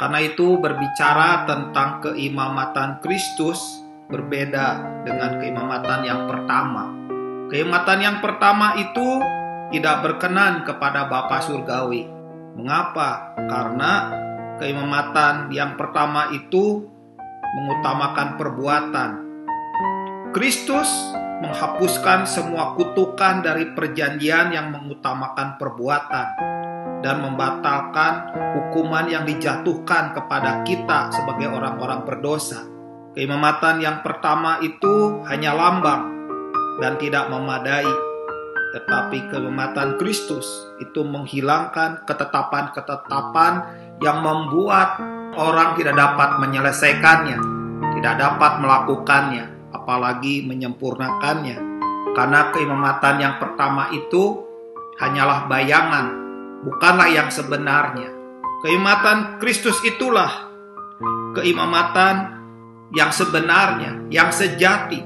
Karena itu berbicara tentang keimamatan Kristus berbeda dengan keimamatan yang pertama. Keimamatan yang pertama itu tidak berkenan kepada Bapa Surgawi. Mengapa? Karena keimamatan yang pertama itu mengutamakan perbuatan. Kristus menghapuskan semua kutukan dari perjanjian yang mengutamakan perbuatan dan membatalkan hukuman yang dijatuhkan kepada kita sebagai orang-orang berdosa. Keimamatan yang pertama itu hanya lambang dan tidak memadai, tetapi keimamatan Kristus itu menghilangkan ketetapan-ketetapan yang membuat orang tidak dapat menyelesaikannya, tidak dapat melakukannya, apalagi menyempurnakannya. Karena keimamatan yang pertama itu hanyalah bayangan, bukanlah yang sebenarnya. Keimamatan Kristus itulah keimamatan yang sebenarnya, yang sejati,